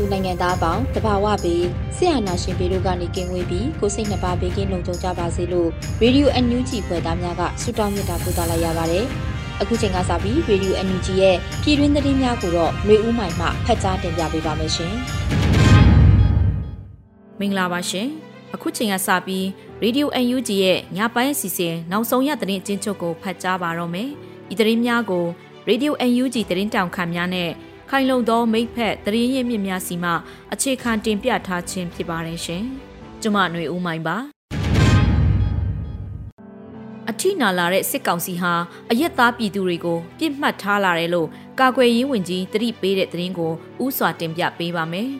သူနိုင်ငံသားအပေါင်းတဘာဝပြီးဆရာနာရှင်ပေတို့ကနေကင်းဝေးပြီးကိုစိတ်နှပါဘေးကင်းလုံခြုံကြပါစေလို့ရေဒီယိုအန်ယူဂျီဖွယ်သားများကဆုတောင်းမေတ္တာပို့သလိုက်ရပါတယ်။အခုချိန်ကစပြီးရေဒီယိုအန်ယူဂျီရဲ့ပြည်တွင်းသတင်းများကိုတော့ຫນွေဦးမိုင်မှဖတ်ကြားတင်ပြပေးပါမယ်ရှင်။မင်္ဂလာပါရှင်။အခုချိန်ကစပြီးရေဒီယိုအန်ယူဂျီရဲ့ညပိုင်းအစီအစဉ်နောက်ဆုံးရသတင်းအချင်းချုပ်ကိုဖတ်ကြားပါတော့မယ်။ဒီသတင်းများကိုရေဒီယိုအန်ယူဂျီသတင်းတောင်ခံများနဲ့ ခိုင်လုံသောမိဖက်သတင်းရင်းမြစ်များစီမှအခြေခံတင်ပြထားခြင်းဖြစ်ပါတယ်ရှင်။ကျွန်မຫນွေဦးမိုင်းပါ။အထိနာလာတဲ့စစ်ကောင်စီဟာအရက်သားပြည်သူတွေကိုပြစ်မှတ်ထားလာတယ်လို့ကာကွယ်ရေးဝန်ကြီးတတိပေးတဲ့သတင်းကိုဥစွာတင်ပြပေးပါမယ်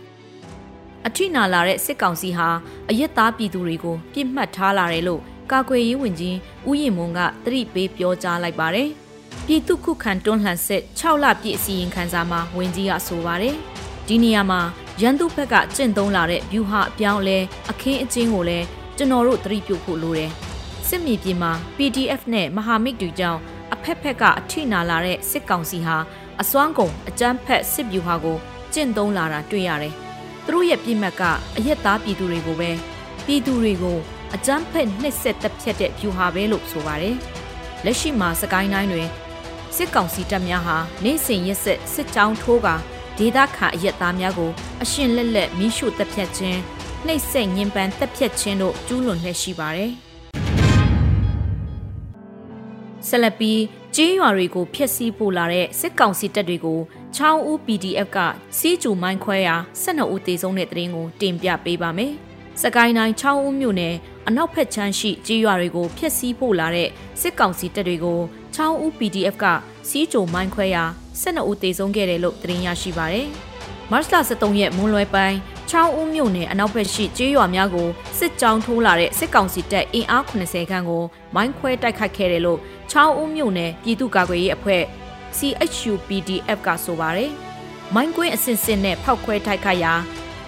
။အထိနာလာတဲ့စစ်ကောင်စီဟာအရက်သားပြည်သူတွေကိုပြစ်မှတ်ထားလာတယ်လို့ကာကွယ်ရေးဝန်ကြီးဦးရင်မွန်ကတတိပေးပြောကြားလိုက်ပါတယ်။ ပြည်သူခုခံတွန်းလှန်စစ်6လပြည့်အစီရင်ခံစာမှာဝင်ကြီးကဆိုပါတယ်။ဒီနေရာမှာရန်သူဘက်ကကျင့်သုံးလာတဲ့ view ဟာအပြောင်းလဲအခင်းအကျင်းကိုလည်းကျွန်တော်တို့သတိပြုဖို့လိုတယ်။စစ်မြေပြင်မှာ PDF နဲ့မဟာမိတ်တွေကြောင့်အဖက်ဖက်ကအထိနာလာတဲ့စစ်ကောင်စီဟာအစွမ်းကုန်အကြမ်းဖက်စစ် view ဟာကိုကျင့်သုံးလာတာတွေ့ရတယ်။သူတို့ရဲ့ပြစ်မှတ်ကအရက်သားပြည်သူတွေကိုပဲပြည်သူတွေကိုအကြမ်းဖက်နှိပ်စက်တပ်ဖြတ်တဲ့ view ဟာပဲလို့ဆိုပါတယ်။ လက်ရှိမှာစကိုင်းတိုင်းတွင်စစ်ကောင်စီတပ်များဟာနေစဉ်ရက်ဆက်စစ်ကြောင်းထိုးကာဒေသခံအရက်သားများကိုအရှင်လက်လက်မိရှုတပ်ဖြတ်ခြင်းနှိပ်စက်ညှဉ်းပန်းတပ်ဖြတ်ခြင်းတို့ကျူးလွန်လျက်ရှိပါတယ်။ဆလပီကြေးရွာတွေကိုဖျက်ဆီးပို့လာတဲ့စစ်ကောင်စီတပ်တွေကိုချောင်းဦး PDF ကစီးကျူမိုင်းခွဲရာ12ဦးသေဆုံးတဲ့တဲ့ရင်ကိုတင်ပြပေးပါမယ်။ စကိုင်းတိုင်းချောင်းဦးမြို့နယ်အနောက်ဘက်ခြမ်းရှိကြေးရွာတွေကိုဖျက်ဆီးပို့လာတဲ့စစ်ကောင်စီတပ်တွေကိုချောင်းဦး PDF ကစီးကြိုမိုင်းခွဲရာ12ဦးသေဆုံးခဲ့တယ်လို့သတင်းရရှိပါရယ်။မတ်လ23ရက်မွန်းလွဲပိုင်းချောင်းဦးမြို့နယ်အနောက်ဘက်ရှိကျေးရွာများကိုစစ်ကြောင်းထိုးလာတဲ့စစ်ကောင်စီတပ်အင်အား80ခန်းကိုမိုင်းခွဲတိုက်ခိုက်ခဲ့တယ်လို့ချောင်းဦးမြို့နယ်ပြည်သူ့ကာကွယ်ရေးအဖွဲ့ CHU PDF ကဆိုပါရယ်။မိုင်းကွင်းအစစ်စစ်နဲ့ဖောက်ခွဲတိုက်ခိုက်ရာ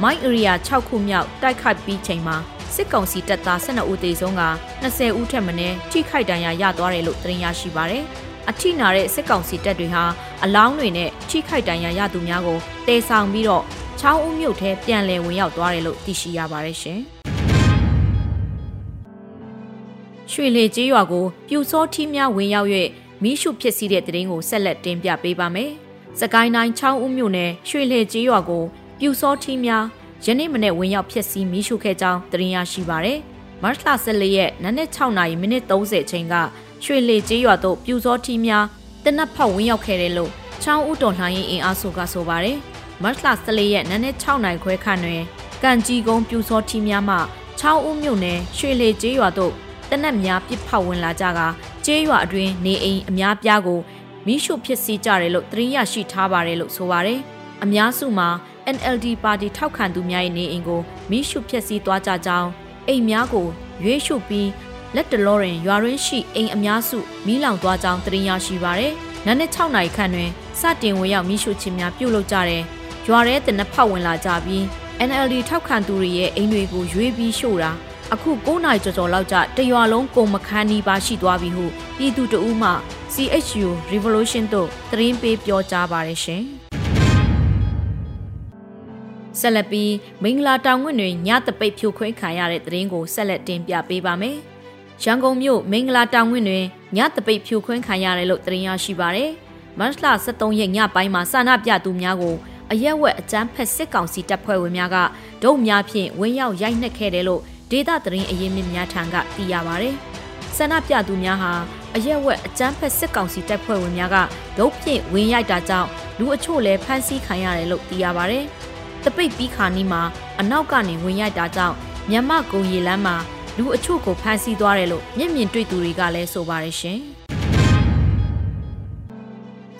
မိုင်းဧရိယာ6ခုမြောက်တိုက်ခိုက်ပြီးချိန်မှာစစ်ကောင်စီတပ်သား12ဦးသေဆုံးက20ဦးထက်မနည်းထိခိုက်ဒဏ်ရာရသွားတယ်လို့သတင်းရရှိပါရယ်။အထိနာတဲ့စစ်ကောင်စီတပ်တွေဟာအလောင်းတွေနဲ့ထိခိုက်ဒဏ်ရာရသူများကိုတေဆောင်ပြီးတော့ချောင်းဦးမြို့ထဲပြန်လည်ဝင်ရောက်သွားတယ်လို့သိရှိရပါတယ်ရှင်။ရွှေလေကျေးရွာကိုပြူစောထီးများဝင်ရောက်၍မိရှုဖြစ်စီတဲ့တရင်ကိုဆက်လက်တင်ပြပေးပါမယ်။စကိုင်းတိုင်းချောင်းဦးမြို့နယ်ရွှေလေကျေးရွာကို ပြူစောထီးများယနေ့မနေ့ဝင်ရောက်ဖျက်ဆီးမိရှုခဲ့ကြောင်းသတင်းရရှိပါရယ်။မတ်လ14ရက်နနက်6နာရီမိနစ်30ချိန်ကရွှေလေကျေးရွာသို့ပြူစောထီးများတနက်ဖောက်ဝင်ရောက်ခဲ့တယ်လို့ချောင်းဦးတော်လှန်ရေးအင်အားစုကဆိုပါရယ်။မတ်လ14ရက်နနက်6နာရီခွဲခန့်တွင်ကံကြီးကုန်းပြူစောထီးများမှချောင်းဦးမြို့နယ်ရွှေလေကျေးရွာသို့တနက်များပစ်ဖောက်ဝင်လာကြကကျေးရွာအတွင်းနေအိမ်အများပြားကိုမိရှုဖြစ်စီကြတယ်လို့သတင်းရရှိထားပါတယ်လို့ဆိုပါရယ်။အများစုမှာ NLD ပါတီထောက်ခံသူများရဲ့နေအိမ်ကိုမိရှုဖျက်ဆီးသွားကြကြောင်းအိမ်များကိုရွေးရှုပြီးလက်တလောရင်ရွာရင်းရှိအိမ်အများစုမီးလောင်သွားကြောင်းသတင်းရရှိပါရယ်။နနက်6နာရီခန့်တွင်စတင်ဝင်ရောက်မိရှုခြင်းများပြုလုပ်ကြတဲ့ရွာရဲတနက်ဖောက်ဝင်လာကြပြီး NLD ထောက်ခံသူတွေရဲ့အိမ်တွေကိုရွေးပြီးရှို့တာအခု9နာရီကျော်ကျော်လောက်ကြတရွာလုံးကုန်မခန်းနီးပါရှိသွားပြီဟုပြည်သူတအူးမှ CHU Revolution တို့သတင်းပေးပြောကြားပါတယ်ရှင်။ ဆက်လက်ပြီးမင်္ဂလာတောင်ဝင်းတွင်ညတပိတ်ဖြိုခွင်းခံရတဲ့သတင်းကိုဆက်လက်တင်ပြပေးပါမယ်။ရန်ကုန်မြို့မင်္ဂလာတောင်ဝင်းတွင်ညတပိတ်ဖြိုခွင်းခံရတယ်လို့သတင်းရရှိပါရယ်။မတ်လ23ရက်ညပိုင်းမှာဆန္ဒပြသူများကိုအရက်ဝက်အကြမ်းဖက်စစ်ကောင်စီတပ်ဖွဲ့ဝင်များကဒုံများဖြင့်ဝင်းရောက်ရိုက်နှက်ခဲ့တယ်လို့ဒေသသတင်းအရင်းမြစ်များထံကသိရပါဗျ။ဆန္ဒပြသူများဟာအရက်ဝက်အကြမ်းဖက်စစ်ကောင်စီတပ်ဖွဲ့ဝင်များကဒုံဖြင့်ဝင်းရိုက်တာကြောင့်လူအချို့လည်းဖမ်းဆီးခံရတယ်လို့သိရပါဗျ။ တပိတ်ပြီးခါနီးမှာအနောက်ကနေဝင်ရိုက်တာကြောင့်မြန်မာကုံရီလမ်းမှာလူအချို့ကိုဖမ်းဆီးသွားတယ်လို့မျက်မြင်တွေ့သူတွေကလည်းဆိုပါတယ်ရှင်။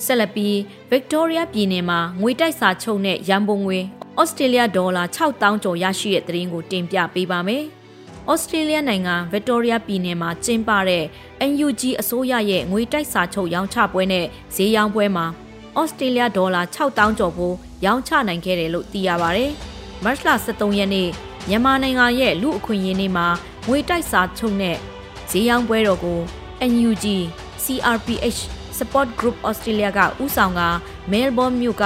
ဆက်လက်ပြီး Victoria ပြည်နယ်မှာငွေတိုက်စာချုပ်နဲ့ရန်ပုံငွေဩစတြေးလျဒေါ်လာ6000ကျော်ရရှိတဲ့သတင်းကိုတင်ပြပေးပါမယ်။ဩစတြေးလျနိုင်ငံဗစ်တိုးရီးယားပြည်နယ်မှာကျင်းပတဲ့ NUG အစိုးရရဲ့ငွေတိုက်စာချုပ်ရောင်းချပွဲနဲ့ဈေးရောင်းပွဲမှာ ဩစတြေးလျဒေါ်လာ6000ကျော်ကိုရောင်းချနိုင်ခဲ့တယ်လို့သိရပါဗျ။မတ်လ23ရက်နေ့မြန်မာနိုင်ငံရဲ့လူအခွင့်အရေးနေ့မှာငွေတိုက်စာချုပ်နဲ့ဈေးရောင်းပွဲတော်ကို NUG CRPH Support Group Australia ကဥဆောင်က Melbourne မြို့က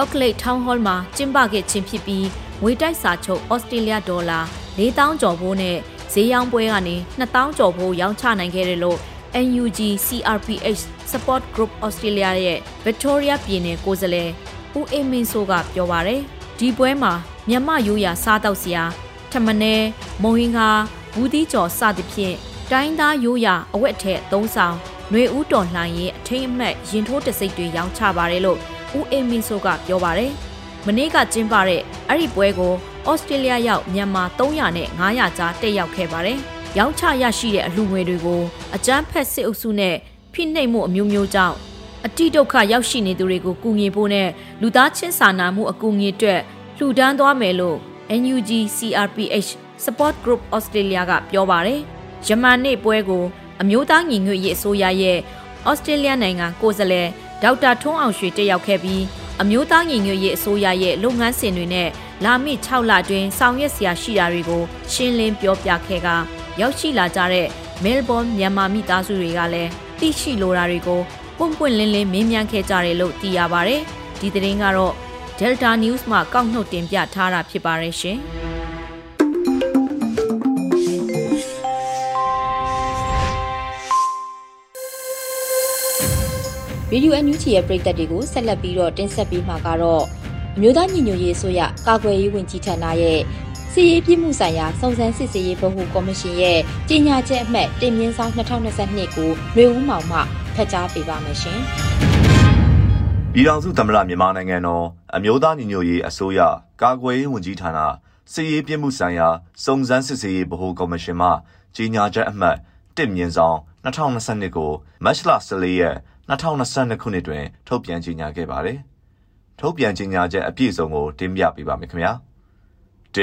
Auckland Town Hall မှာကျင်းပခဲ့ခြင်းဖြစ်ပြီးငွေတိုက်စာချုပ် Australia ဒေါ်လာ4000ကျော်ဖိုးနဲ့ဈေးရောင်းပွဲကနေ2000ကျော်ဖိုးရောင်းချနိုင်ခဲ့တယ်လို့ NUG CRPH Support Group Australia ရဲ့ Victoria ပြည်နယ်ကိုယ်စားလှယ်ဦးအေးမင်းစိုးကပြောပါရယ်ဒီပွဲမှာမြန်မာရိုးရာစားတောက်စရာထမနဲမုံဟင်းကားဘူးသီးကျော်စသဖြင့်တိုင်းသားရိုးရာအဝတ်ထည်သုံးဆောင်ຫນွေဦးတော်လှန်ရေးအထိမ်းအမှတ်ရင်ထိုးတစိတ်တွေရောင်းချပါတယ်လို့ဦးအေးမင်းစိုးကပြောပါတယ်။မနေ့ကကျင်းပတဲ့အဲ့ဒီပွဲကိုဩစတြေးလျရောက်မြန်မာ300နဲ့900ကြားတက်ရောက်ခဲ့ပါတယ်။ ရောင်းချရရှိတဲ့အလှူငွေတွေကိုအကျန်းဖက်စစ်အုပ်စုနဲ့ဖိနှိပ်မှုအမျိုးမျိုးကြောင့်အတိဒုက္ခရောက်ရှိနေသူတွေကိုကူညီဖို့နဲ့လူသားချင်းစာနာမှုအကူအညီအတွက်လှူဒန်းသွားမယ်လို့ NUG CRPH Support Group Australia ကပြောပါတယ်။ယမန်နေ့ပွဲကိုအမျိုးသားညီညွတ်ရေးအစိုးရရဲ့ဩစတြေးလျနိုင်ငံကိုယ်စားလှယ်ဒေါက်တာထွန်းအောင်ရွှေတက်ရောက်ခဲ့ပြီးအမျိုးသားညီညွတ်ရေးအစိုးရရဲ့လုပ်ငန်းစဉ်တွေနဲ့လာမည့်6လအတွင်းဆောင်ရွက်စရာရှိတာတွေကိုရှင်းလင်းပြောပြခဲ့က ရောက်ရှိလာကြတဲ့မဲလ်ဘွန်မြန်မာမိသားစုတွေကလည်းသိရှိလိုတာတွေကိုပွန့်ပွန့်လင်းလင်းမေးမြန်းခဲ့ကြတယ်လို့သိရပါဗျ။ဒီသတင်းကတော့ Delta News မှကောက်နှုတ်တင်ပြထားတာဖြစ်ပါရဲ့ရှင်။ရေဒီယိုအန်ယူဂျီရဲ့ပရိသတ်တွေကိုဆက်လက်ပြီးတော့တင်ဆက်ပေးမှာကတော့အမျိုးသားညီညွတ်ရေးအစိုးရကာကွယ်ရေးဝန်ကြီးဌာနရဲ့ စီရေးပြမှုဆိုင်ရာစုံစမ်းစစ်ဆေးရေးဗဟိုကော်မရှင်ရဲ့ကြီးညာချက်အမှတ်တင်မြင့်ဆောင်2022ကိုလွေဦးမောင်မှဖတ်ကြားပေးပါမယ်ရှင်။ပြည်ထောင်စုသမ္မတမြန်မာနိုင်ငံတော်အမျိုးသားညီညွတ်ရေးအစိုးရကာကွယ်ရေးဝန်ကြီးဌာနစီရေးပြမှုဆိုင်ရာစုံစမ်းစစ်ဆေးရေးဗဟိုကော်မရှင်မှကြီးညာချက်အမှတ်တင်မြင့်ဆောင်2022ကိုမတ်လ14ရက်2022ခုနှစ်တွင် ထုတ်ပြန်ကြေညာခဲ့ပါတယ်။ထုတ်ပြန်ကြေညာချက်အပြည့်စုံကိုတင်ပြပေးပါမယ်ခင်ဗျာ။၁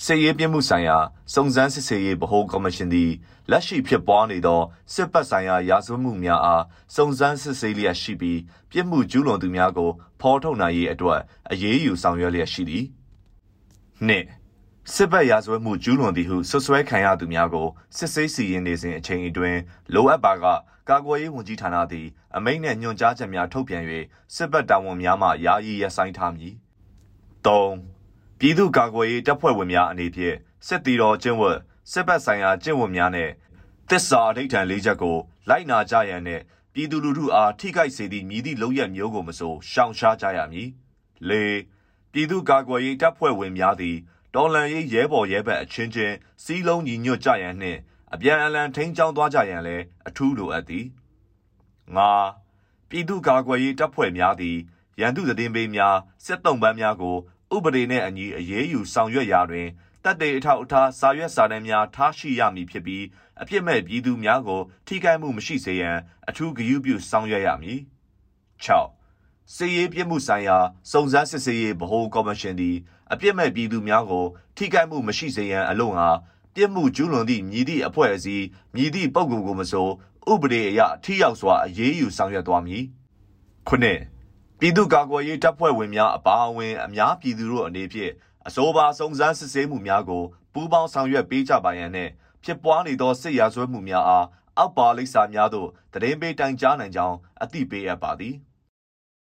စစ်ရေးပြမှုဆိုင်ရာစုံစမ်းစစ်ဆေးရေးဗဟိုကော်မရှင်သည်လက်ရှိဖြစ်ပွားနေသောစစ်ပတ်ဆိုင်ရာရာဇဝတ်မှုများအားစုံစမ်းစစ်ဆေးလျက်ရှိပြီးပြစ်မှုကျူးလွန်သူများကိုဖော်ထုတ်နိုင်ရေးအတွက်အရေးယူဆောင်ရွက်လျက်ရှိသည်။၂စစ်ဘက်ရာဇဝတ်မှုကျူးလွန်သည်ဟုဆွဆွဲခံရသူများကိုစစ်ဆေးစီရင်နေစဉ်အချိန်အတွင်းလိုအပ်ပါကကာကွယ်ရေးဝန်ကြီးဌာနသည်အမိန့်နှင့်ညွှန်ကြားချက်များထုတ်ပြန်၍စစ်ဘက်တာဝန်များမှယာယီရပ်ဆိုင်းထားမည်။၃ ပြည်သူ့ကာကွယ်ရေးတပ်ဖွဲ့ဝင်များအနေဖြင့်စစ်တီတော်ကျင့်ဝတ်စစ်ဘက်ဆိုင်ရာကျင့်ဝတ်များနဲ့သစ္စာအဋိဌံလေးချက်ကိုလိုက်နာကြရန်နဲ့ပြည်သူလူထုအားထိခိုက်စေသည့်မြည်သည့်လုပ်ရက်မျိုးကိုမဆိုရှောင်ရှားကြရမည်။၄ပြည်သူ့ကာကွယ်ရေးတပ်ဖွဲ့ဝင်များသည်တော်လန်ရေးရဲဘော်ရဲဘက်အချင်းချင်းစီးလုံးညီညွတ်ကြရန်နှင့်အပြန်အလှန်ထိန်းချောင်းသွားကြရန်လည်းအထူးလိုအပ်သည်ငါပြည်သူ့ကာကွယ်ရေးတပ်ဖွဲ့များသည်ရန်သူသတင်းပေးများစစ်တုံးပန်းများကို ဥပဒေနှင့်အညီအရေးယူဆောင်ရွက်ရာတွင်တပ်တေအထောက်အထားစာရွက်စာတမ်းများထားရှိရမည်ဖြစ်ပြီးအပြစ်မဲ့ပြည်သူများကို ထိခိုက်မှုမရှိစေရန်အထူးဂရုပြုဆောင်ရွက်ရမည်6စစ်ရေးပြစ်မှုဆိုင်ရာစုံစမ်းစစ်ဆေးရေးဗဟိုကော်မရှင်သည်အပြစ်မဲ့ပြည်သူများကို ထိခိုက်မှုမရှိစေရန်အလို့ငါပြစ်မှုကျူးလွန်သည့်မြည်သည့်အဖွဲ့အစည်းမြည်သည့်ပုဂ္ဂိုလ်ကိုမဆိုဥပဒေအရထိရောက်စွာအရေးယူဆောင်ရွက်သွားမည်ခုနှစ် ပြည်သူ့ကာကွယ်ရေးတပ်ဖွဲ့ဝင်များအပါအဝင်အများပြည်သူတို့အနေဖြင့်အဆိုပါစုံစမ်းစစ်ဆေးမှုများကိုပူးပေါင်းဆောင်ရွက်ပေးကြပါရန်နဲ့ဖြစ်ပွားနေသောစစ်ရာဇဝတ်မှုများအားအောက်ပါလိပ်စာများသို့တရင်ပေးတိုင်ကြားနိုင်ကြောင်းအသိပေးအပ်ပါသည်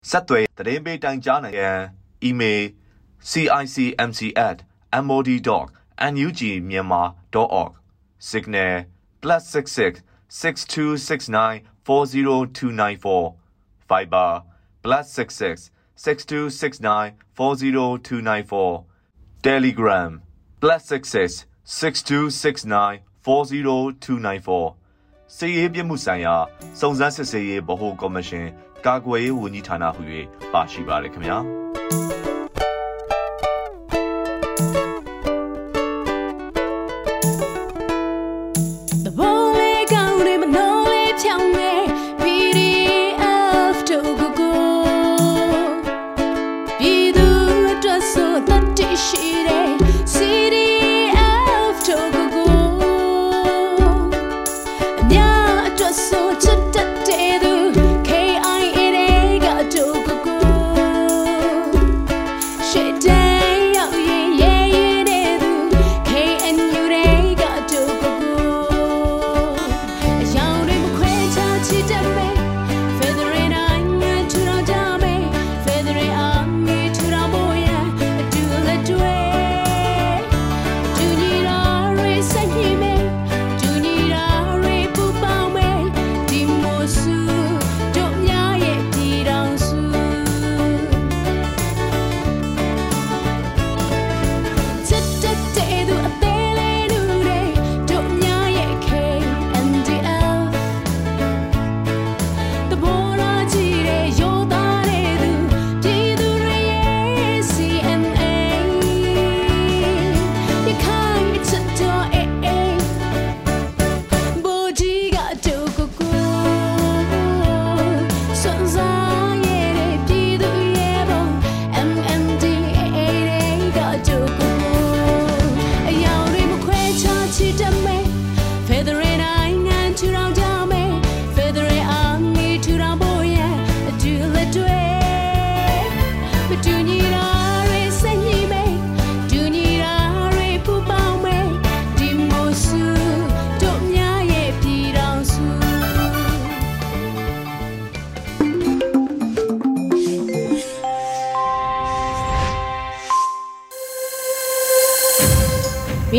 ဆက်သွယ်တရင်ပေးတိုင်ကြားနိုင်ရန် email cicmc@mod.nugmyanmar.org signal +66 6269 40294 Viber +66 6269 40294 Telegram +66 6269 40294စီရေးပြမှုဆိုင်ရာစုံစမ်းစစ်ဆေးရေးဗဟိုကော်မရှင်ကာကွယ်ရေးဝန်ကြီးဌာနဟု၍ပါရှိပါရခင်ဗျာ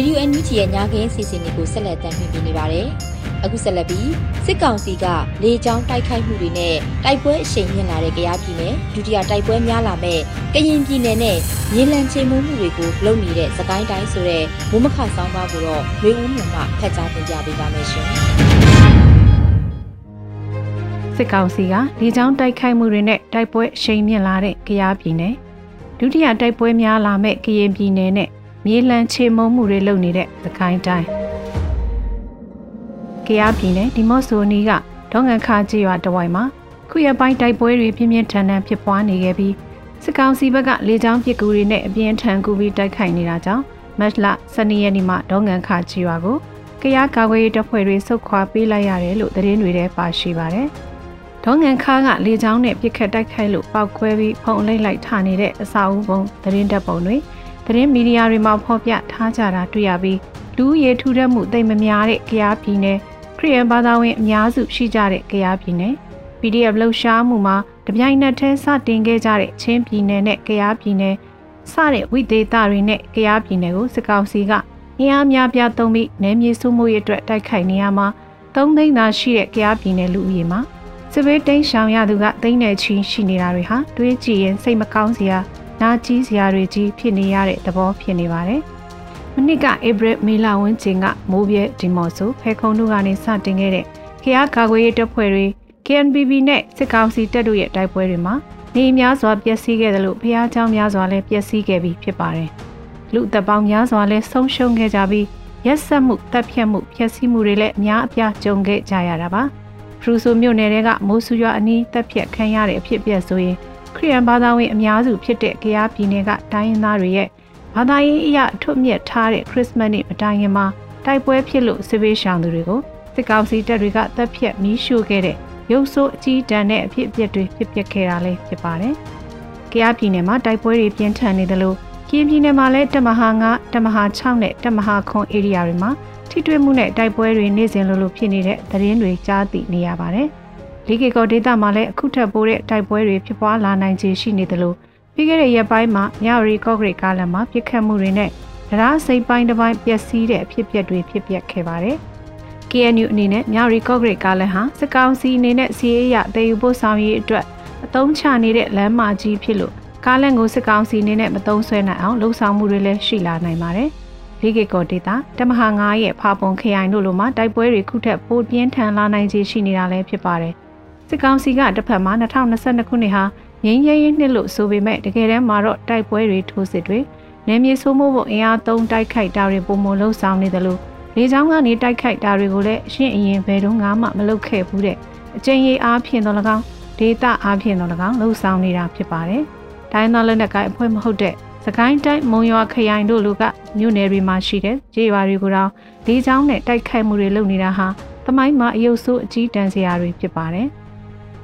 ရေဒီယိုအန်ယူဂျီရဲ့ညခင်းစီစဉ်တွေကိုဆက်လက်တင်ပြနေပါတယ်။အခုဆက်လက်ပြီးစစ်ကောင်စီကလေကြောင်းတိုက်ခိုက်မှုတွေနဲ့တိုက်ပွဲအရှိန်မြင့်လာတဲ့ကြားပြည်နယ်ဒုတိယတိုက်ပွဲများလာမဲ့ကရင်ပြည်နယ်နဲ့ရေလံချေမှုမှုတွေကိုလုပ်နေတဲ့စကိုင်းတိုင်းဆိုတဲ့မုံမခဆောင်းပါးကိုတော့ဝေဦးမြင့်ကဖတ်ကြားတင်ပြပေးပါမယ်ရှင်။စစ်ကောင်စီကလေကြောင်းတိုက်ခိုက်မှုတွေနဲ့တိုက်ပွဲအရှိန်မြင့်လာတဲ့ကြားပြည်နယ်ဒုတိယတိုက်ပွဲများလာမဲ့ကရင်ပြည်နယ်နဲ့ မြေလံချေမုံမှုတွေလုပ်နေတဲ့သခိုင်းတိုင်းကရားပြည်နယ်ဒီမော့ဆိုနီကဒေါငန်ခါကြီးရွာတဝိုင်မှာခုရပိုင်းတိုက်ပွဲတွေပြင်းပြင်းထန်ထန်ဖြစ်ပွားနေခဲ့ပြီးစစ်ကောင်စီဘက်ကလေကြောင်းပစ်ကူတွေနဲ့အပြင်းထန်ကူပြီးတိုက်ခိုက်နေတာကြောင့်မတ်လ12ရက်နေ့မှာဒေါငန်ခါကြီးရွာကိုကရားကာကွယ်ရေးတပ်ဖွဲ့တွေဆုတ်ခွာပေးလိုက်ရတယ်လို့သတင်းတွေထဲပါရှိပါတယ်။ဒေါငန်ခါကလေကြောင်းနဲ့ပစ်ခတ်တိုက်ခိုက်လို့ပောက်ခွဲပြီးဖုံအလိမ့်လိုက်ထနေတဲ့အစာအုပ်ပုံသတင်းတပ်ပုံတွေ သတင်းမီဒီယာတွေမှာဖော်ပြထားကြတာတွေ့ရပြီးလူရဲထူထပ်မှုတိတ်မများတဲ့ကရားပြည်နယ်ခရီးယန်ဘာသာဝင်အများစုရှိကြတဲ့ကရားပြည်နယ် PDF လှုပ်ရှားမှုမှာတပြိုင်နက်တည်းစတင်ခဲ့ကြတဲ့ချင်းပြည်နယ်နဲ့ကရားပြည်နယ်စတဲ့ဝိသေသတွေနဲ့ကရားပြည်နယ်ကိုစစ်ကောင်စီကအင်အားများပြားသုံးပြီးနယ်မြေစုမှုရေးအတွက်တိုက်ခိုက်နေရမှာသုံးသိန်းသာရှိတဲ့ကရားပြည်နယ်လူဦးရေမှာစစ်ဘေးတိန့်ရှောင်ရသူကသိန်းနဲ့ချီရှိနေတာတွေဟာတွေးကြည့်ရင်စိတ်မကောင်းစရာ နာကြီးစရာတွေကြီးဖြစ်နေရတဲ့သဘောဖြစ်နေပါတယ်။မနစ်ကဧပြီမေလဝန်းကျင်ကမိုးပြဲဒီမော့ဆိုဖဲခုံတို့ကနေစတင်ခဲ့တဲ့ခရကာကွယ်ရေးတပ်ဖွဲ့တွေ KNPB နဲ့စစ်ကောင်စီတပ်တို့ရဲ့တိုက်ပွဲတွေမှာနေများစွာပျက်စီးခဲ့တယ်လို့ဖះเจ้าများစွာလည်းပျက်စီးခဲ့ပြီးဖြစ်ပါတယ်။လူတပ်ပေါင်းများစွာလည်းဆုံးရှုံးခဲ့ကြပြီးရက်ဆက်မှုတပ်ဖြတ်မှုဖျက်ဆီးမှုတွေလည်းအများအပြားကြုံခဲ့ကြရတာပါ။ဖရူဆိုမြို့နယ်ကမိုးဆူရွာအနီးတပ်ဖြတ်ခံရတဲ့အဖြစ်အပျက်ဆိုရင် ခရီးယန်ဘာသာဝင်အများစုဖြစ်တဲ့ကရားပြည်နယ်ကတိုင်းရင်းသားတွေရဲ့ဘာသာရေးအရာအထွတ်မြတ်ထားတဲ့ခရစ်စမတ်နေ့မတိုင်ခင်မှာတိုက်ပွဲဖြစ်လို့စစ်ဘေးရှောင်သူတွေကိုစစ်ကောင်စီတပ်တွေကတပ်ဖြတ်မီးရှို့ခဲ့တဲ့ရုပ်ဆိုးအကြီးတန်းတဲ့အဖြစ်အပျက်တွေဖြစ်ပျက်ခဲ့တာလည်းဖြစ်ပါတယ်။ကရားပြည်နယ်မှာတိုက်ပွဲတွေပြင်းထန်နေတယ်လို့ကရင်ပြည်နယ်မှာလည်းတမဟာ9တမဟာ6နဲ့တမဟာခွန်ဧရိယာတွေမှာထိတွေ့မှုနဲ့တိုက်ပွဲတွေနေ့စဉ်လိုလိုဖြစ်နေတဲ့သတင်းတွေကြားသိနေရပါတယ်။ လီကေကောဒေတာမှာလည်းအခုထပ်ပိုးတဲ့တိုက်ပွဲတွေဖြစ်ပွားလာနိုင်ခြေရှိနေတယ်လို့ပြီးခဲ့တဲ့ရက်ပိုင်းမှာမြရီကော့ဂရိတ်ကားလမ်းမှာပြစ်ခတ်မှုတွေနဲ့တရားစိတ်ပိုင်းတစ်ပိုင်းပျက်စီးတဲ့အဖြစ်အပျက်တွေဖြစ်ပျက်ခဲ့ပါတယ်။ KNU အနေနဲ့မြရီကော့ဂရိတ်ကားလမ်းဟာစကောင်းစီအနေနဲ့စီးရဲရတည်ယူဖို့ဆောင်ရေးအတွက်အတုံးချနေတဲ့လမ်းမကြီးဖြစ်လို့ကားလန့်ကိုစစ်ကောင်စီနေနဲ့မတုံးဆွဲနိုင်အောင်လှုံ့ဆော်မှုတွေလည်းရှိလာနိုင်ပါတယ်။လေးကေကောဒေတာတမဟာ9ရဲ့ဖာပုံခရိုင်တို့လိုမှတိုက်ပွဲတွေခုထက်ပိုပြင်းထန်လာနိုင်ခြေရှိနေတာလည်းဖြစ်ပါတယ်။ စစ်ကောင်စီကတစ်ဖက်မှာ2022ခုနှစ်ဟာငင်းရဲရဲနှစ်လို့ဆိုပေမဲ့တကယ်တမ်းမှာတော့တိုက်ပွဲတွေထိုးစစ်တွေနယ်မြေဆိုးမိုးဖို့အင်အားသုံးတိုက်ခိုက်တာတွေပုံမလှုပ်ဆောင်နေတယ်လို့လေကြောင်းကနေတိုက်ခိုက်တာတွေကိုလည်းအရှင်းအရင်ဘယ်တော့မှမလုပ်ခဲ့ဘူးတဲ့အကျဉ်းရေးအားဖြင့်တော့၎င်းဒေတာအားဖြင့်တော့၎င်းလှုပ်ဆောင်နေတာဖြစ်ပါတယ်။တိုင်းသားလက်နက်ကိုင်အဖွဲ့မဟုတ်တဲ့စကိုင်းတိုင်းမုံရွာခရိုင်တို့လူကမြို့နယ်တွေမှာရှိတဲ့ကြေးရွာတွေကိုတော့လေကြောင်းနဲ့တိုက်ခိုက်မှုတွေလုပ်နေတာဟာသမိုင်းမှာအယုတ်ဆိုးအကြီးတန်းစရာတွေဖြစ်ပါတယ်။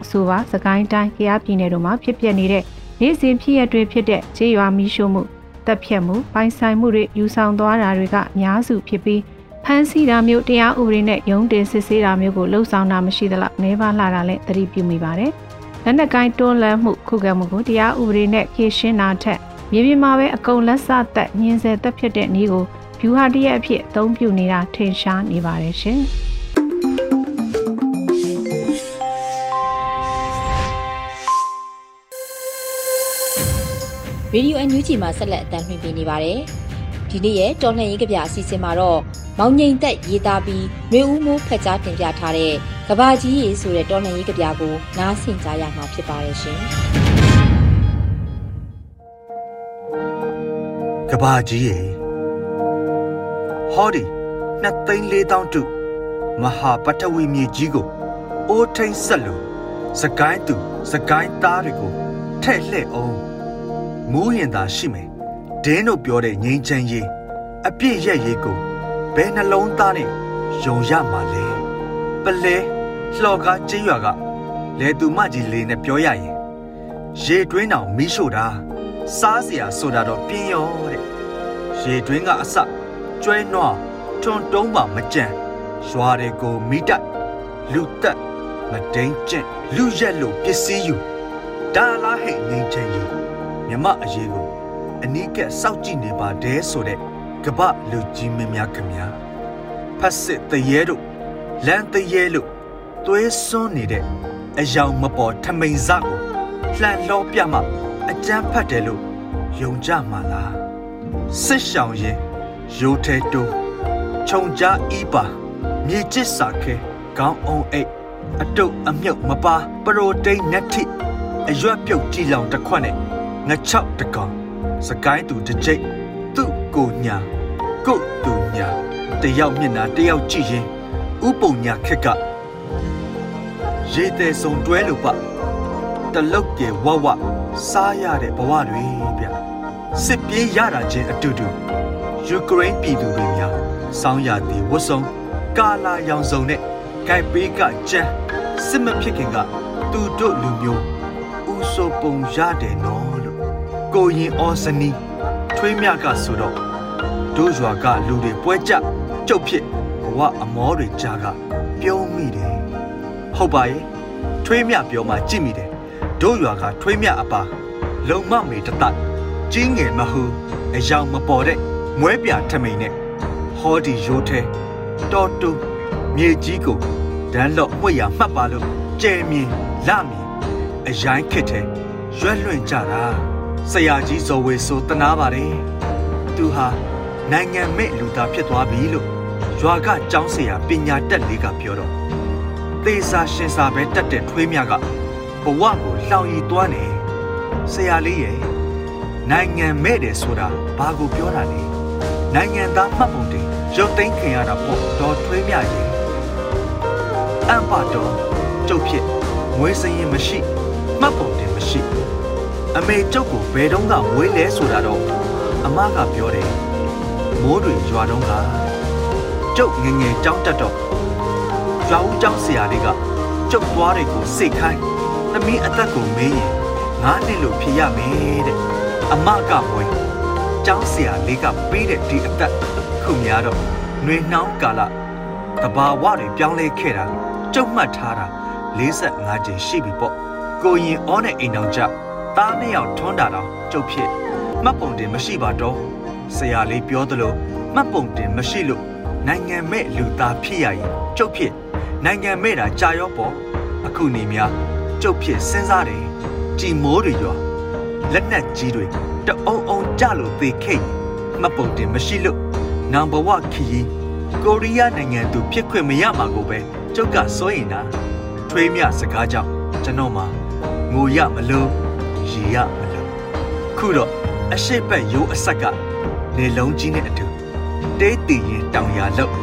အဆိုပါစကိုင်းတိုင်းကရားပြည်နယ်တို့မှာဖြစ်ပျက်နေတဲ့နေ့စဉ်ဖြစ်ရတွေဖြစ်တဲ့ကြေးရွာမီးရှို့မှုတပ်ဖြတ်မှုပိုင်ဆိုင်မှုတွေယူဆောင်သွားတာတွေကအများစုဖြစ်ပြီးဖမ်းဆီးတာမျိုးတရားဥပဒေနဲ့ရုံးတင်စစ်ဆေးတာမျိုးကိုလှုံ့ဆော်တာမရှိသလောက်နှဲပါလာတာလည်းသတိပြုမိပါတယ်။လက်နက်ကိုင်းတွန်းလှန်မှုခုခံမှုကိုတရားဥပဒေနဲ့ဖြေရှင်းတာထက်မြေပြင်မှာပဲအကုန်လက်စသက်ညင်ဆယ်သက်ဖြစ်တဲ့နည်းကိုဗျူဟာတရက်အဖြစ်အသုံးပြုနေတာထင်ရှားနေပါတယ်ရှင်။ ရေဒီယိုအန်ယူဂျီမှာဆက်လက်အသံလွှင့်ပေးနေပါတယ်။ဒီနေ့ရဲ့တော်လှန်ရေးကြပြအစီအစဉ်မှာတော့မောင်ငိမ့်သက်ရေးသားပြီးရွေဦးမိုးဖက်ကြားတင်ပြထားတဲ့ကဘာကြီးရေဆိုတဲ့တော်လှန်ရေးကြပြကိုနားဆင်ကြရမှာဖြစ်ပါတယ်ရှင်။ကဘာကြီးရေဟောဒီနှစ်သိန်းလေးတောင်းတုမဟာပထဝီမြေကြီးကိုအိုးထိန်ဆက်လို့စကိုင်းသူစကိုင်းသားတွေကိုထဲ့လှဲ့အောင် မူးရင်သာရှိမယ်ဒင်းတို့ပြောတဲ့ငိမ့်ချမ်းရေးအပြည့်ရက်ရေးကိုဘယ်နှလုံးသားနဲ့ယုံရမှာလဲပလဲလှော်ကားကျင်းရွာကလဲသူမကြီးလေးနဲ့ပြောရရင်ရေတွင်းတောင်မီးရှို့တာစားเสียဆိုတာတော့ပြင်းရောတဲ့ရေတွင်းကအစကျွဲနွားထွန်တုံးပါမကြံရွာတွေကိုမိတက်လူတက်မတိန်ကျင့်လူရက်လို့ပစ္စည်းယူဒါလားဟဲ့ငိမ့်ချင်ကြီး မြမအရေးကိုအနီးကပ်စောက်ကြည့်နေပါတယ်ဆိုတဲ့ကပလူကြီးမင်းများခင်ဗျာဖတ်စစ်တရေတို့လမ်းတရေလို့သွေးစွန်းနေတဲ့အယောင်မပေါ်ထမိန်စကိုလှန်လောပြမှအကျန်းဖတ်တယ်လို့ယုံကြမှာလားစစ်ရှောင်ရင်ရိုးထဲတိုးခြုံကြားဤပါမြေကျစ်စာခဲကောင်းအောင်အိတ်အတုပ်အမြုပ်မပါပရိုတိန်နက်ထိအရွက်ပြုတ်ကြည်လောင်တစ်ခွက်နဲ့ ငချောက်တကောင်စကိုင်းသူတစ်ကြိတ်သူ့ကိုညာကို့သူညာတယောက်မျက်နှာတယောက်ကြည့်ရင်ဥပုံညာခက်ကရေတဲ့ဆုံတွဲလို့ပတလုတ်ကေဝဝစားရတဲ့ဘဝတွေဗျစစ်ပြေးရတာချင်းအတူတူယူကရိန်းပြည်သူတွေများစောင်းရသည်ဝတ်စုံကာလာရောင်စုံနဲ့ဂိုက်ပေးကကြမ်းစစ်မဖြစ်ခင်ကသူတို့လူမျိုးဥဆိုပုံရတယ်နော်လို့ ကိုရင်အော်စနီထွေးမြကဆိုတော့တို့ရွာကလူတွေပွဲကြကျုပ်ဖြစ်ဘဝအမောတွေကြားကပြုံးမိတယ်ဟုတ်ပါရဲ့ထွေးမြပြောမှကြည့်မိတယ်တို့ရွာကထွေးမြအပါလုံမမေတတကြီးငယ်မဟုအယောင်မပေါ်တဲ့မွဲပြထမိန်နဲ့ဟောဒီရိုးထဲတော်တူမြေကြီးကိုဒန်းလော့မှွေရမှတ်ပါလို့ကျဲမြင်လမြင်အရိုင်းခစ်တဲ့ရွက်လွင့်ကြတာ ဆရာကြီးဇော်ဝေဆိုတနာပါတယ်သူဟာနိုင်ငံမဲ့လူသားဖြစ်သွားပြီလို့ရွာကကျောင်းဆရာပညာတတ်လေးကပြောတော့သေစာရှင်စာပဲတက်တဲ့ထွေးမြကဘဝကိုလှောင်ရည်သွားနေဆရာလေးရဲ့နိုင်ငံမဲ့တယ်ဆိုတာဘာကိုပြောတာလဲနိုင်ငံသားမှတ်ပုံတင်ရုပ်သိမ်းခင်ရတာပေါ့တော်ထွေးမြရဲ့အံပါတော်ကျုပ်ဖြစ်မွေးစရင်မရှိမှတ်ပုံတင်မရှိ အမေကျုပ်ကိုဘယ်တော့ကမွေးလဲဆိုတာတော့အမကပြောတယ်မိုးတွေရွာတော့ကကျုပ်ငငယ်ကြောင်းတက်တော့ရွာဦးကျောင်းဆရာလေးကကျုပ်သွားတွေကိုစိတ်ခိုင်းသမီးအသက်ကိုမေးရင်ငါးနှစ်လို့ဖြစ်ရမယ်တဲ့အမကမွေးကျောင်းဆရာလေးကပေးတဲ့ဒီအသက်ခုများတော့နှွေနှောင်းကာလတဘာဝတွေပြောင်းလဲခဲ့တာကျုပ်မှတ်ထားတာ45ကျင်ရှိပြီပေါ့ကိုရင်အောနဲ့အိမ်တော်ကြ သားနှစ်ယောက်ထွန်းတာတော့ကျုပ်ဖြစ်မှတ်ပုံတင်မရှိပါတော့ဆရာလေးပြောသလိုမှတ်ပုံတင်မရှိလို့နိုင်ငံမဲ့လူသားဖြစ်ရရင်ကျုပ်ဖြစ်နိုင်ငံမဲ့တာကြာရောပေါ့အခုနေများကျုပ်ဖြစ်စဉ်းစားတယ်ကြည်မိုးတွေရွာလက်နက်ကြီးတွေတအုံအုံကြလို့သေခိတ်မှတ်ပုံတင်မရှိလို့နံပါတ်ခီးကိုရီးယားနိုင်ငံသူဖြစ်ခွင့်မရမှာကိုပဲကျုပ်ကစိုးရင်တာထွေးမြစကားကြောင့်ကျွန်တော်မှငိုရမလို့ ရီရမလို့ခုတော့အရှိတ်ဘက်ရိုးအဆက်ကနေလုံးကြီးနဲ့အတူတေးတည်ရင်တောင်ရလောက်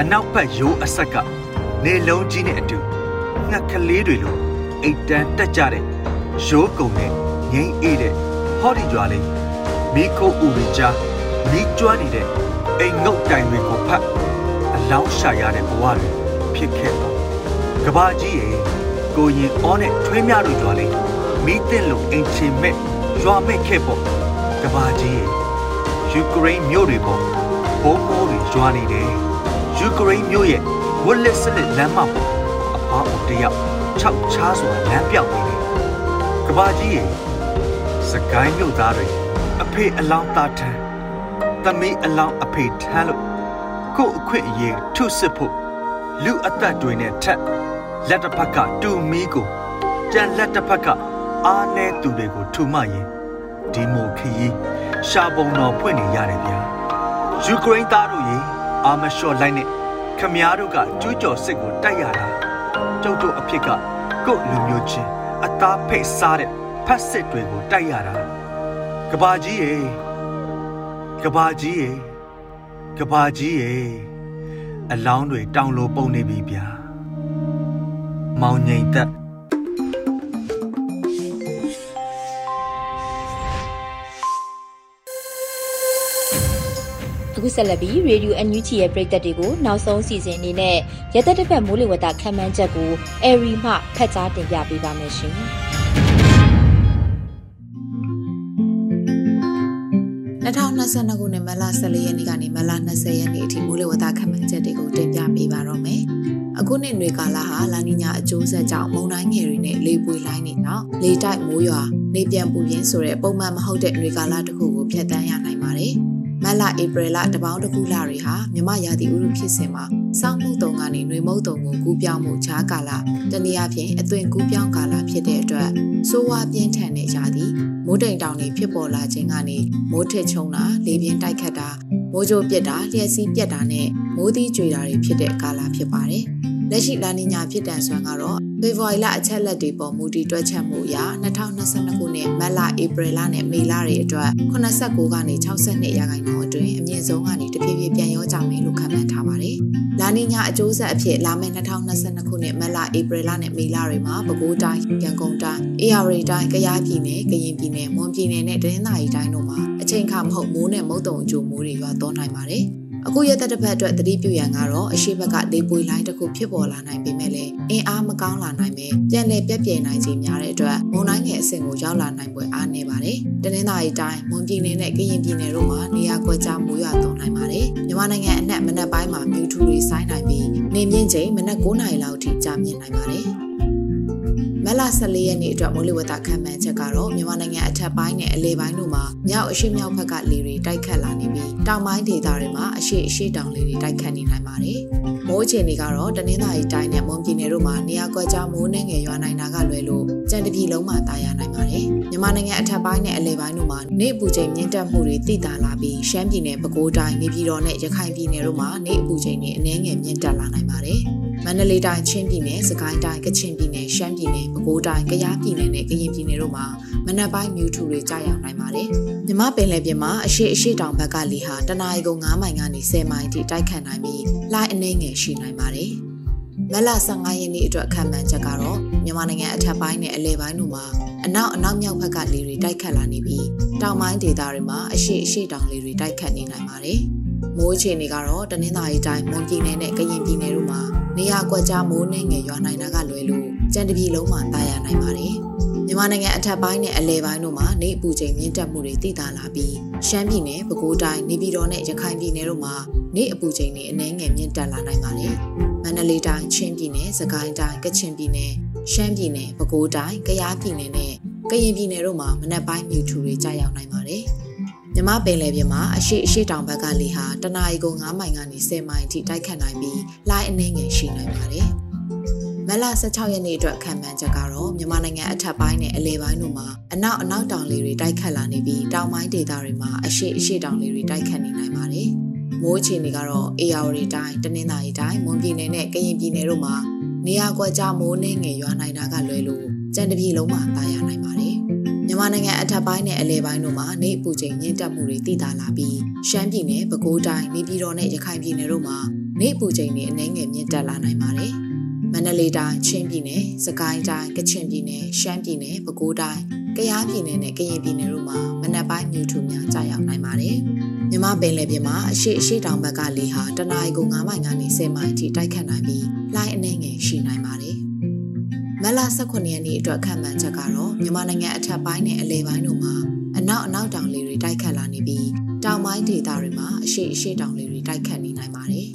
အနောက်ဘက်ရိုးအဆက်ကနေလုံးကြီးနဲ့အတူငှက်ကလေးတွေလိုအိတ်တန်းတက်ကြတဲ့ရိုးကုံနဲ့ငိမ့်အေးတဲ့ဟော်ဒီကြွားလေးမိခိုးဦးရချာမိကျွမ်းနေတဲ့အိမ်ငုတ်တိုင်တွေကိုဖတ်အလောင်းရှာရတဲ့ဘဝတွေဖြစ်ခဲ့တော့ကဘာကြီးရဲ့ကိုရင်အောနဲ့ထွေးမြတို့ကြွားလေး မိတဲ့လုံအိမ်ချင်မဲ့ရွာမဲ့ခဲ့ပေါ့ကဘာကြီးရဲ့ယူကရိန်းမြို့တွေပေါ့ဘုံမိုးတွေကြွားနေတယ်ယူကရိန်းမြို့ရဲ့ဝက်လက်စလက်လမ်းမပေါ့အဖွားအတယောက်၆ချားစွာလမ်းပြောက်နေတယ်ကဘာကြီးရဲ့စကိုင်းမြို့သားတွေအဖေအလောင်းသားထမ်းသမီးအလောင်းအဖေထမ်းလို့ကို့အခွင့်အရေးထုစစ်ဖို့လူအသက်တွေနဲ့ထက်လက်တစ်ဖက်ကတူမီကိုကြံလက်တစ်ဖက်က အားနဲသူတွေကိုထူမရင်ဒီမိုခရီးရှာပုံတော်ဖွင့်နေရတယ်ဗျာယူကရိန်းသားတို့ရေအာမလျှော့လိုက်နဲ့ခမားတို့ကကျူးကျော်စစ်ကိုတိုက်ရတာကျုပ်တို့အဖြစ်ကကို့လူမျိုးချင်းအသားဖိတ်စားတဲ့ဖက်စစ်တွေကိုတိုက်ရတာကဘာကြီးရေကဘာကြီးရေကဘာကြီးရေအလောင်းတွေတောင်လိုပုံနေပြီဗျာမောင်ငိမ့်သက် အခုဆက်လက်ပြီး Radio NUG ရဲ့ပရိသတ်တွေကိုနောက်ဆုံးစီစဉ်အနေနဲ့ရသက်တစ်ဖက်မိုးလေဝသခန့်မှန်းချက်ကို Airy မှဖတ်ကြားတင်ပြပေးပါမယ်ရှင်။2022ခုနှစ်မလ14ရက်နေ့ကနေမလ20ရက်နေ့အထိမိုးလေဝသခန့်မှန်းချက်တွေကိုတင်ပြပေးပါတော့မယ်။အခုနှစ်တွေကာလဟာလာနီညာအကျိုးဆက်ကြောင့်မုန်တိုင်းငယ်တွေနဲ့လေပွေလိုင်းတွေကြောင့်လေတိုက်မိုးရွာနေပြန်ပူပြင်းဆိုတဲ့ပုံမှန်မဟုတ်တဲ့တွေကာလတစ်ခုကိုဖျက်ဆီးရနိုင်ပါတယ်။ မတ်လဧပြီလတပေါင်းတစ်ခုလတွေဟာမြမရာသီဥတုဖြစ်စဉ်မှာစောင်းမှုတုံကနေနှွေမုတ်တုံကိုကူးပြောင်းမှုခြားကာလတနည်းအားဖြင့်အသွင်ကူးပြောင်းကာလဖြစ်တဲ့အတွက်ဆိုးဝါးပြင်းထန်တဲ့ရာသီမိုးတိမ်တောင်တွေဖြစ်ပေါ်လာခြင်းကနေမိုးထစ်ချုံတာလေပြင်းတိုက်ခတ်တာမိုးကြိုပြက်တာလျှက်စီးပြက်တာနဲ့မိုးသီးကြွေတာတွေဖြစ်တဲ့ကာလဖြစ်ပါတယ်။ လက်ရှိလာနီညာဖြစ်တန်ဆွမ်းကတော့ဖေဖော်ဝါရီလအချက်လက်တွေပေါ်မူတည်တွက်ချက်မှုအရ2022ခုနှစ်မတ်လဧပြီလနဲ့မေလတွေအတွက်89ကနေ62ရာခိုင်နှုန်းအတွင်းအမြင့်ဆုံးကနေတဖြည်းဖြည်းပြန်ရောကြမယ်လို့ခန့်မှန်းထားပါတယ်။လာနီညာအကျိုးဆက်အဖြစ်လာမယ့်2022ခုနှစ်မတ်လဧပြီလနဲ့မေလတွေမှာပဲခူးတိုင်း၊ရန်ကုန်တိုင်း၊အေရဝတီတိုင်း၊ကယားပြည်နယ်၊ကရင်ပြည်နယ်၊မွန်ပြည်နယ်နဲ့တနင်္သာရီတိုင်းတို့မှာအချိန်ခါမဟုတ်မိုးနဲ့မုတ်တုံအကျိုးမိုးတွေရွာသွန်းနိုင်ပါတယ်။ အခုရက်သက်တစ်ဖက်အတွက်သတိပြုရန်ကတော့အရှိဘက်ကလေပွေလိုင်းတစ်ခုဖြစ်ပေါ်လာနိုင်ပေမဲ့လည်းအင်အားမကောင်းလာနိုင်ပဲပြန်လည်ပြက်ပြယ်နိုင်ခြင်းများတဲ့အတွက်မုန်တိုင်းငယ်အဆင့်ကိုရောက်လာနိုင်ပွဲအားနေပါတယ်။တနင်္သာရီတိုင်းမွန်ပြည်နယ်နဲ့ကရင်ပြည်နယ်တို့မှာနေရာကွက်ကြားမိုးရွာသွန်းနိုင်ပါတယ်။မြန်မာနိုင်ငံအနှံ့မနက်ပိုင်းမှာမြူထူတွေဆိုင်းနိုင်ပြီးနေမြင့်ချိန်မနက်9:00နာရီလောက်ထိကြာမြင့်နိုင်ပါတယ်။ မလ14ရက်နေ့အတွက်မိုးလေဝသခန့်မှန်းချက်ကတော့မြန်မာနိုင်ငံအထက်ပိုင်းနဲ့အလဲပိုင်းတို့မှာမြောက်အရှေ့မြောက်ဘက်ကလေတွေတိုက်ခတ်လာနေပြီးတောင်ပိုင်းဒေသတွေမှာအရှေ့အရှေ့တောင်လေတွေတိုက်ခတ်နေနိုင်ပါတယ်။မိုးအခြေအနေကတော့တနင်္သာရီတိုင်းနဲ့မွန်ပြည်နယ်တို့မှာနေရာကွက်ကြားမိုးနှင်းငယ်ရွာနိုင်တာကလွယ်လို့ကြံတပြည်လုံးမှာတာယာနိုင်ပါတယ်။မြန်မာနိုင်ငံအထက်ပိုင်းနဲ့အလဲပိုင်းတို့မှာနေအပူချိန်မြင့်တက်မှုတွေတိတာလာပြီးရှမ်းပြည်နယ်ပဲခူးတိုင်းနေပြည်တော်နဲ့ရခိုင်ပြည်နယ်တို့မှာနေအပူချိန်တွေအနည်းငယ်မြင့်တက်လာနိုင်ပါတယ်။ မန္တလေးတိုင်းချင်းပြည်နယ်စကိုင်းတိုင်းကချင်ပြည်နယ်ရှမ်းပြည်နယ်ပဲခူးတိုင်းကယားပြည်နယ်နဲ့ကရင်ပြည်နယ်တို့မှာမနက်ပိုင်းမြူထူတွေကြာရောက်နိုင်ပါတယ်။မြမပင်လယ်ပြင်မှာအရှိအရှိတောင်ဘက်ကလေဟာတနအီကို9မိုင်ကနေ10မိုင်ထိတိုက်ခတ်နိုင်ပြီးလှိုင်းအနှဲငယ်ရှိနိုင်ပါတယ်။မလ15ရက်နေ့အတွက်ခံမှန်းချက်ကတော့မြန်မာနိုင်ငံအထက်ပိုင်းနဲ့အလဲပိုင်းတို့မှာအနောက်အနောက်မြောက်ဘက်ကလေတွေတိုက်ခတ်လာနေပြီးတောင်ပိုင်းဒေသတွေမှာအရှိအရှိတောင်လေတွေတိုက်ခတ်နေနိုင်ပါတယ်။ မိုးအခြေအနေကတော့တနင်္သာရီတိုင်းမွန်ပြည်နယ်နဲ့ကရင်ပြည်နယ်တို့မှာနေရာကွက်ကြားမိုးနှင်းငယ်ရွာနိုင်တာကလွယ်လို့ကြံတပြည်လုံးမှာတာယာနိုင်ပါတယ်။မြန်မာနိုင်ငံအထက်ပိုင်းနဲ့အလဲပိုင်းတို့မှာနေအပူချိန်မြင့်တက်မှုတွေသိသာလာပြီးရှမ်းပြည်နယ်၊ပဲခူးတိုင်း၊နေပြည်တော်နဲ့ရခိုင်ပြည်နယ်တို့မှာနေအပူချိန်တွေအနည်းငယ်မြင့်တက်လာနိုင်ပါတယ်။မန္တလေးတိုင်း၊ချင်းပြည်နယ်၊စကိုင်းတိုင်း၊ကချင်ပြည်နယ်၊ရှမ်းပြည်နယ်၊ပဲခူးတိုင်း၊ကယားပြည်နယ်နဲ့ကရင်ပြည်နယ်တို့မှာမနက်ပိုင်းမြူထူတွေကြာရောက်နိုင်ပါတယ်။ မြမပင်လယ်ပြင်မှာအရှိအရှိတောင်ဘက်ကလေဟာတနအီကို9မိုင်ကနေ10မိုင်အထိတိုက်ခတ်နိုင်ပြီးလှိုင်းအနှဲငယ်ရှိနိုင်ပါတယ်။မလ16ရက်နေ့အတွက်ခံမှန်းချက်ကတော့မြန်မာနိုင်ငံအထက်ပိုင်းနဲ့အလဲပိုင်းတို့မှာအနောက်အနောက်တောင်လေတွေတိုက်ခတ်လာနေပြီးတောင်ပိုင်းဒေသတွေမှာအရှိအရှိတောင်လေတွေတိုက်ခတ်နေနိုင်ပါတယ်။မိုးအခြေအနေကတော့အေယာဝတီတိုင်းတနင်္သာရီတိုင်းမွန်ပြည်နယ်နဲ့ကရင်ပြည်နယ်တို့မှာနေရာကွက်ကြားမိုးနှင်းငယ်ရွာနိုင်တာကလွဲလို့ကြံတပြည်လုံးမှာတာယာနိုင်ပါတယ်။ မြန်မာနိုင်ငံအထက်ပိုင်းနဲ့အလဲပိုင်းတို့မှာနေအပူချိန်မြင့်တက်မှုတွေတည်တာလာပြီးရှမ်းပြည်နယ်ပဲခူးတိုင်းနေပြည်တော်နဲ့ရခိုင်ပြည်နယ်တို့မှာနေအပူချိန်တွေအနည်းငယ်မြင့်တက်လာနိုင်ပါတယ်။မန္တလေးတိုင်းချင်းပြည်နယ်စကိုင်းတိုင်းကချင်ပြည်နယ်ရှမ်းပြည်နယ်ပဲခူးတိုင်းကယားပြည်နယ်နဲ့ကရင်ပြည်နယ်တို့မှာမနက်ပိုင်းမြူထူများကြာရောက်နိုင်ပါတယ်။မြမပင်လယ်ပြင်မှာအရှိအရှိတောင်ဘက်ကလေဟာတနအီကို9မိုင်ကနေ10မိုင်ထိတိုက်ခတ်နိုင်ပြီးလှိုင်းအနှဲငယ်ရှိနိုင်ပါတယ်။ မလ18ရက်နေ့အတွက်ခံမှန်းချက်ကတော့မြန်မာနိုင်ငံအထက်ပိုင်းနဲ့အလယ်ပိုင်းတို့မှာအနောက်အနောက်တောင်လေတွေတိုက်ခတ်လာနေပြီးတောင်ပိုင်းဒေသတွေမှာအရှိအရှိတောင်လေတွေတိုက်ခတ်နေနိုင်ပါတယ်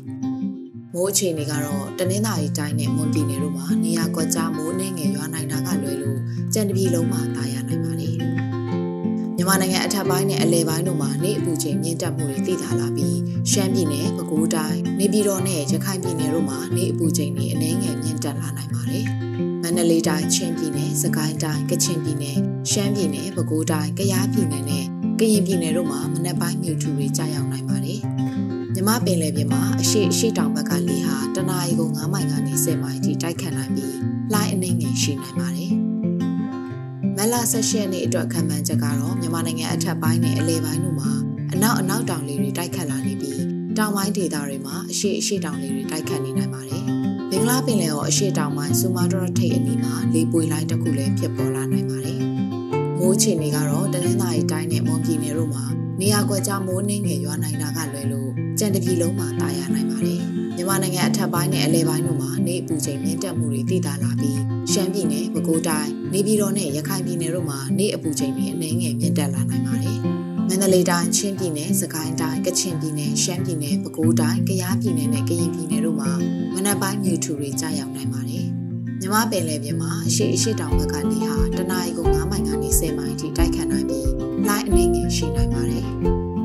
။မိုးအခြေအနေကတော့တနင်္သာရီတိုင်းနဲ့မွန်ပြည်နယ်တို့မှာနေရာကွက်ကြားမိုးနှင်းငယ်ရွာနိုင်တာကလွယ်လို့ကြံတပြည်လုံးမှာတာယာနိုင်ပါတယ်။မြန်မာနိုင်ငံအထက်ပိုင်းနဲ့အလယ်ပိုင်းတို့မှာနေအပူချိန်မြင့်တက်မှုတွေသိသာလာပြီးရှမ်းပြည်နယ်၊ပဲခူးတိုင်း၊နေပြည်တော်နဲ့ရခိုင်ပြည်နယ်တို့မှာနေအပူချိန်တွေအနည်းငယ်မြင့်တက်လာနိုင်ပါတယ်။ မန္တလေးတိုင်း၊ချင်းပြည်နယ်၊စကိုင်းတိုင်း၊ကချင်ပြည်နယ်၊ရှမ်းပြည်နယ်၊ပဲခူးတိုင်း၊ကယားပြည်နယ်နဲ့ကရင်ပြည်နယ်တို့မှာမနက်ပိုင်းမြူထူတွေကြာရောက်နိုင်ပါတယ်။မြမပင်လယ်ပြင်မှာအရှိအရှိတောင်ဘက်ကလေဟာတနအီကို9မိုင်ကနေ10မိုင်ထိတိုက်ခတ်နိုင်ပြီးလှိုင်းအနှိမ့်ငယ်ရှိနိုင်ပါတယ်။မလ16ရက်နေ့အတွက်ခံမှန်းချက်ကတော့မြန်မာနိုင်ငံအထက်ပိုင်းနဲ့အလယ်ပိုင်းတို့မှာအနောက်အနောက်တောင်လေတွေတိုက်ခတ်လာနေပြီးတောင်ပိုင်းဒေသတွေမှာအရှိအရှိတောင်လေတွေတိုက်ခတ်နေနိုင်ပါတယ်။ဘ င်္ဂလားပင်လယ်ော်အရှိတောင်ပိုင်းဆူမာဒရထိပ်အနီးမှာလေပွေလိုင်းတစ်ခုလည်းဖြစ်ပေါ်လာနိုင်ပါတယ်။မိုးချေနေကတော့တနင်္သာရီတိုင်းနဲ့မွန်ပြည်နယ်တို့မှာနေရာကွက်ကြားမိုးနှင်းငယ်ရွာနိုင်တာကလွယ်လို့ကြံတပြည်လုံးမှာတာယာနိုင်ပါတယ်။မြန်မာနိုင်ငံအထက်ပိုင်းနဲ့အလဲပိုင်းတို့မှာနေအပူချိန်မြင့်တက်မှုတွေသိသာလာပြီးရှမ်းပြည်နယ်၊ပဲခူးတိုင်း၊နေပြည်တော်နဲ့ရခိုင်ပြည်နယ်တို့မှာနေအပူချိန်တွေအနည်းငယ်မြင့်တက်လာနိုင်ပါတယ်။မ န္တလေးတိုင်း၊ချင်းပြည်နယ်၊စကိုင်းတိုင်း၊ကချင်ပြည်နယ်၊ရှမ်းပြည်နယ်၊ပဲခူးတိုင်း၊ကယားပြည်နယ်နဲ့ကရင်ပြည်နယ်တို့မှာမနက်ပိုင်းမြူထူတွေကြာရောက်နိုင်ပါတယ်။မြမပင်လယ်ပြင်မှာအရှိအရှိတောင်ဘက်ကလေဟာတနအီကို9မိုင်ကနေ10မိုင်ထိတိုက်ခတ်နိုင်ပြီးလိုင်းအနည်းငယ်ရှိနိုင်ပါတယ်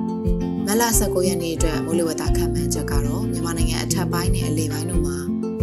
။မလ19ရက်နေ့အတွက်မိုးလေဝသခန့်မှန်းချက်ကတော့မြန်မာနိုင်ငံအထက်ပိုင်းနဲ့အလယ်ပိုင်းတို့မှာ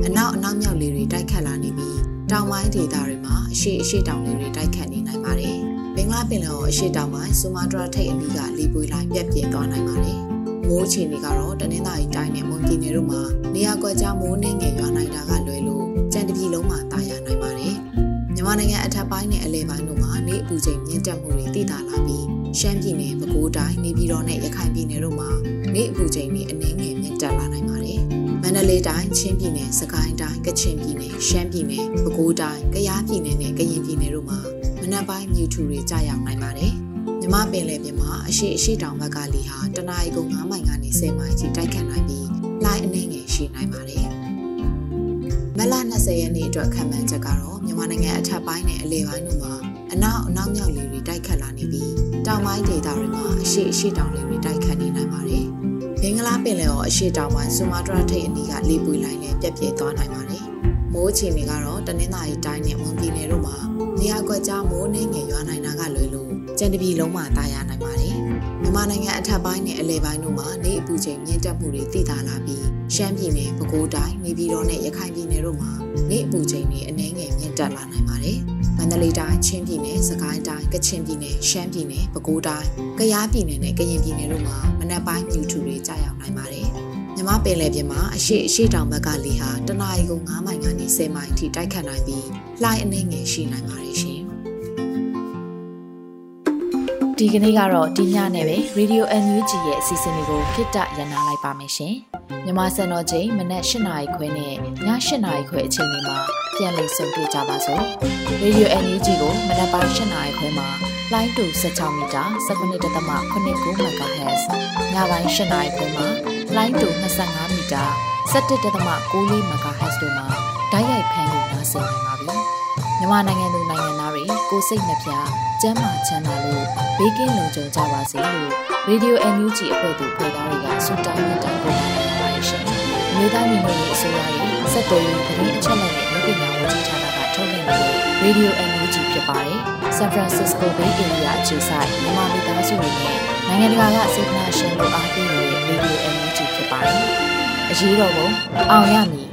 အနောက်အနောက်မြောက်လေတွေတိုက်ခတ်လာနေပြီးတောင်ပိုင်းဒေသတွေမှာအရှိအရှိတောင်လေတွေတိုက်ခတ်နေနိုင်ပါတယ်။ဘ င်္ဂလားပင်လယ်အော်အရှိတောင်ပိုင်းဆူမာတရာထိပ်အနီးကလေပွေလိုင်းပြက်ပြင်းသွားနိုင်ပါတယ်။မိုးအခြေအနေကတော့တနင်္သာရီတိုင်းနဲ့မွန်ပြည်နယ်တို့မှာနေရာကွက်ကြားမိုးနှင်းငယ်ရွာနိုင်တာကလွယ်လို့ကြံတပြည်လုံးမှာတာယာနိုင်ပါတယ်။မြန်မာနိုင်ငံအထက်ပိုင်းနဲ့အလယ်ပိုင်းတို့မှာနေအပူချိန်မြင့်တက်မှုတွေတည်တာလာပြီးရှမ်းပြည်နယ်ပဲခူးတိုင်းနေပြည်တော်နဲ့ရခိုင်ပြည်နယ်တို့မှာနေ့အပူချိန်တွေအနည်းငယ်မြင့်တက်လာနိုင်ပါတယ်။မန္တလေးတိုင်းချင်းပြည်နယ်စကိုင်းတိုင်းကချင်ပြည်နယ်ရှမ်းပြည်နယ်ပဲခူးတိုင်းကယားပြည်နယ်နဲ့ကရင်ပြည်နယ်တို့မှာမ နက်ပိုင်းမြူထူတွေကြာရောက်နိုင်ပါတယ်။မြမပင်လယ်ပြင်မှာအရှိအရှိတောင်ဘက်ကလေဟာတနအီကု9မိုင်ကနေ10မိုင်ထိတိုက်ခတ်နိုင်ပြီးလှိုင်းအနည်းငယ်ရှိနိုင်ပါတယ်။မလ20ရက်နေ့အတွက်ခံမှန်းချက်ကတော့မြန်မာနိုင်ငံအထက်ပိုင်းနဲ့အလယ်ပိုင်းတို့မှာအနောက်အနောက်မြောက်လေတွေတိုက်ခတ်လာနေပြီးတောင်ပိုင်းဒေသတွေမှာအရှိအရှိတောင်လေတွေတိုက်ခတ်နေနိုင်ပါတယ်။ဘင်္ဂလားပင်လယ်အော်အရှိတောင်ပိုင်းဆူမာတရာထိပ်အနီးကလေပွေလိုင်းလည်းပြက်ပြဲသွားနိုင်ပါတယ်။မိုးအခြေအနေကတော့တနင်္သာရီတိုင်းနဲ့မွန်ပြည်နယ်တို့မှာနေ ရာကွက်ကြားမိုးနှင်းငယ်ရွာနိုင်တာကလွယ်လို့ကြံတပြည်လုံးမှာတာယာနိုင်ပါတယ်။မြန်မာနိုင်ငံအထက်ပိုင်းနဲ့အလယ်ပိုင်းတို့မှာနေအပူချိန်မြင့်တက်မှုတွေသိသာလာပြီးရှမ်းပြည်နယ်၊ပဲခူးတိုင်း၊နေပြည်တော်နဲ့ရခိုင်ပြည်နယ်တို့မှာနေအပူချိန်တွေအနည်းငယ်မြင့်တက်လာနိုင်ပါတယ်။မန္တလေးတိုင်းချင်းပြည်နယ်စကိုင်းတိုင်းကချင်ပြည်နယ်ရှမ်းပြည်နယ်ပဲခူးတိုင်းကယားပြည်နယ်နဲ့ကရင်ပြည်နယ်တို့မှာမနက်ပိုင်းမြူထူတွေကြာရောက်နိုင်ပါတယ် မြမပင်လယ်ပြင်မှာအရှိအရှိတောင်ဘက်ကလေဟာတနအီကို9မိုင်ကနေ10မိုင်ထိတိုက်ခတ်နိုင်ပြီးလှိုင်းအနှိမ့်ငယ်ရှိနိုင်ပါတယ်ရှင်ဒီကနေ့ကတော့ဒီညနဲ့ပဲ Radio NUG ရဲ့အစီအစဉ်လေးကိုခਿੱတရနာလိုက်ပါမယ်ရှင်။မြမစံတော်ချိန်မနက်၈နာရီခွဲနဲ့ည၈နာရီခွဲအချိန်တွေမှာပြန်လည်ဆုံတွေ့ကြပါစို့။ Radio NUG ကိုမနက်ပိုင်း၈နာရီခွဲမှာလိုင်းတူ16မီတာ19.89 MHz ညပိုင်း၈နာရီခွဲမှာ လိုင်းတူ25မီတာ17.6 MHz တို့မှာဓာတ်ရိုက်ဖမ်းလို့နိုင်စေနိုင်ပါပြီ။မြန်မာနိုင်ငံသူနိုင်ငံသားတွေကိုစိတ်နှပြကျန်းမာချမ်းသာလို့ဘေးကင်းလုံခြုံကြပါစေလို့ Radio NUG အဖွဲ့သူဖေသားတွေကဆုတောင်းမြတ်တာပို့တာနေပါတယ်ရှင်။မြေသားညီမတွေအစိုးရရဲ့စက်တော်ရင်သတင်းအချက်အလက်တွေပညာဝန်ကြီးဌာနကထုတ်လွှင့်နေတဲ့ Radio NUG ဖြစ်ပါတယ်။ San Francisco Bay Area အခြေစိုက်မြန်မာမိသားစုတွေနဲ့နိုင်ငံတကာကစေတနာရှင်တို့အားပေးနေတဲ့ Radio NUG ဖြစ်ပါတယ်။အရေးတော်ပုံအောင်ရမည်